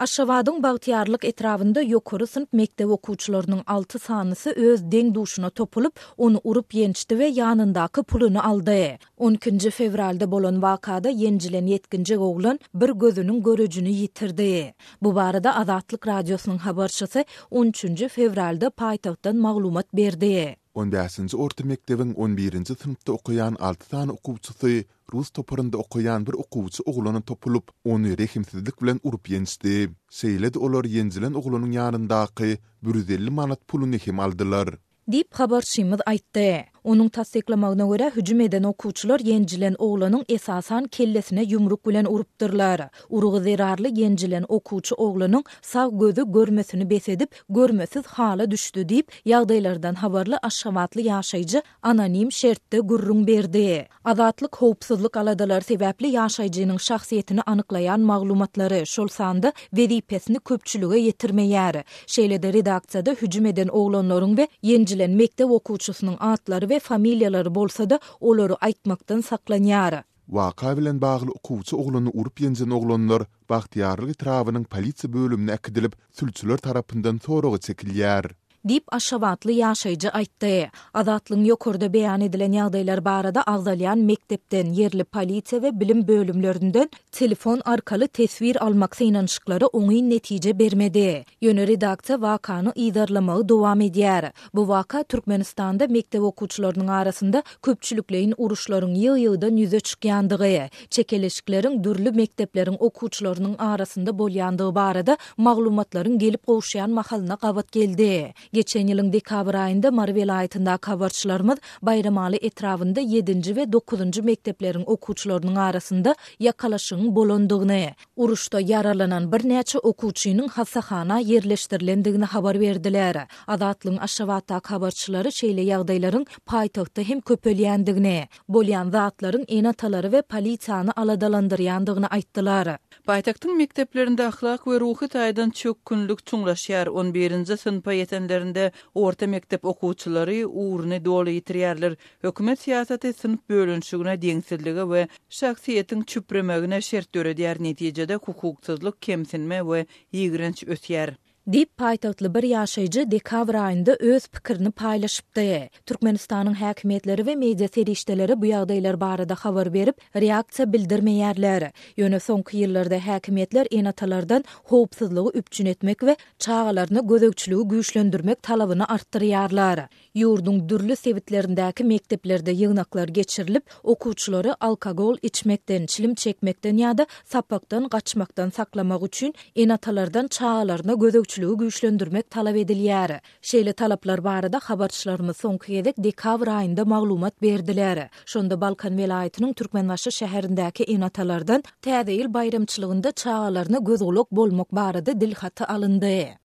Aşgabadyň Bagtyýarlyk etrabynda ýokary synp mekdep okuwçylarynyň alty sanysy öz deň-duşuna topulyp, ony urup-ýençdi we ýanyndaky puluny aldy. On ikinji fewralda bolan wakada ýenjilen ýetginjek oglan bir gözüniň görejini ýitirdi. Bu barada Azatlyk Radiosynyň habarçysy on üçünji fewralda paýtagtdan maglumat berdi. On bäşinji orta mekdebiň on birinji synpda okaýan alty sany okuwçysy rus toparynda okaýan bir okuwçy oglana topulyp, ony rehimsizlik bilen urup-ýençdi. Şeýle-de olar ýenjilen oglanyň ýanyndaky bir ýüz elli manat puluny hem aldylar. Diýip, habarçymyz aýtdy. Onuň tassyklamagyna görä, hüjüm eden okuwçylar ýenjilen oglanyň esasan kellesine ýumruk bilen urupdyrlar. Urgy zerarly ýenjilen okuwçy oglanyň sag gözi görmesini bes edip, görmesiz hala düşdi diýip, ýagdaýlardan habarly aşgabatly ýaşaýjy anonim şertde gürrüň berdi. Azatlyk howpsuzlyk aladalary sebäpli ýaşaýjynyň şahsyýetini anyklaýan maglumatlary, şol sanda wezipesini köpçülige ýetirmeýär. Şeýle-de redaksiýada hüjüm eden oglanlaryň we ýenjilen mekdep okuwçysynyň atlary we familiýalary bolsa-da, olary aýtmakdan saklanýar. Waka bilen bagly okuwçy oglany urup-ýenjen oglanlar Bagtyýarlyk etrabynyň polisiýa bölümine äkidilip, sülçüler tarapyndan soraga çekilýär. Diýip, aşgabatly ýaşaýjy aýtdy. Azatlygyň ýokarda beýan edilen ýagdaýlar barada agzalýan mekdepden, ýerli polisiýa we bilim bölümlerinden telefon arkaly teswir almak synanyşyklary oňyn netije bermedi. Ýöne redaksiýa wakany yzarlamagy dowam edýär. Bu waka Türkmenistanda mekdep okuwçylarynyň arasynda köpçülikleýin uruşlaryň ýygy-ýygydan ýüze çykýandygy, çekeleşikleriň dürli mekdepleriň okuwçylarynyň arasynda bolýandygy barada maglumatlaryň gelip gowuşýan mahalyna gabat geldi. Geçen ýylyň dekabr aýynda Mary welaýatyndaky habarçylarymyz Baýramaly etrabynda ýedinji we dokuzynjy mekdepleriň okuwçylarynyň arasynda ýakalaşygyň bolandygyny, Uruşda ýaralanan birnäçe okuwçynyň hassahana ýerleşdirilendigini habar berdiler. Azatlygyň Aşgabatdaky habarçylary şeýle ýagdaýlaryň paýtagtda hem köpelýändigini, bolýan zatlaryň ene-atalary we polisiýany aladalandyrýandygyny aýtdylar. Paýtagtyň mekdeplerinde ahlak we ruhy taýdan çökgünlik çuňlaşýar, on birinji synpa ýetenlerinde orta mekdep okuwçylary ugruny doly ýitirýärler, Hökümet syýasaty synp bölünişigine, deňsizlige we şahsyýetiň çüpremegine şert döredýär, netijede hukuksyzlyk, kemsinme we ýigrenç ösýär. Diýip, paýtagtly bir ýaşaýjy dekabr aýynda öz pikirini paýlaşypdy. Türkmenistanyň häkimiýetleri we media serişdeleri bu ýagdaýlar barada habar berip, reaksiýa bildirmeýärler. Ýöne soňky ýyllarda häkimiýetler ene-atalardan howpsuzlygy üpjün etmek we çagalaryna gözegçiligi güýçlendirmek talabyny artdyrýarlar. Ýurduň dürli sebitlerindäki mekdeplerde ýygnaklar geçirilip, okuwçylary alkogol içmekden, çilim çekmekden ýa-da sapakdan gaçmakdan saklamak üçin ene-atalardan çagalaryna gözegçiligi güýçlendirmek talap edilýär. Şeýle talaplar barada habarçylarymyz soňky gezek dekabr aýynda maglumat berdiler. Şonda Balkan welaýatynyň Türkmenbaşy şäherindäki ene-atalardan Täze ýyl baýramçylygynda çagalaryna göz-gulak bolmak barada dilhaty alyndy.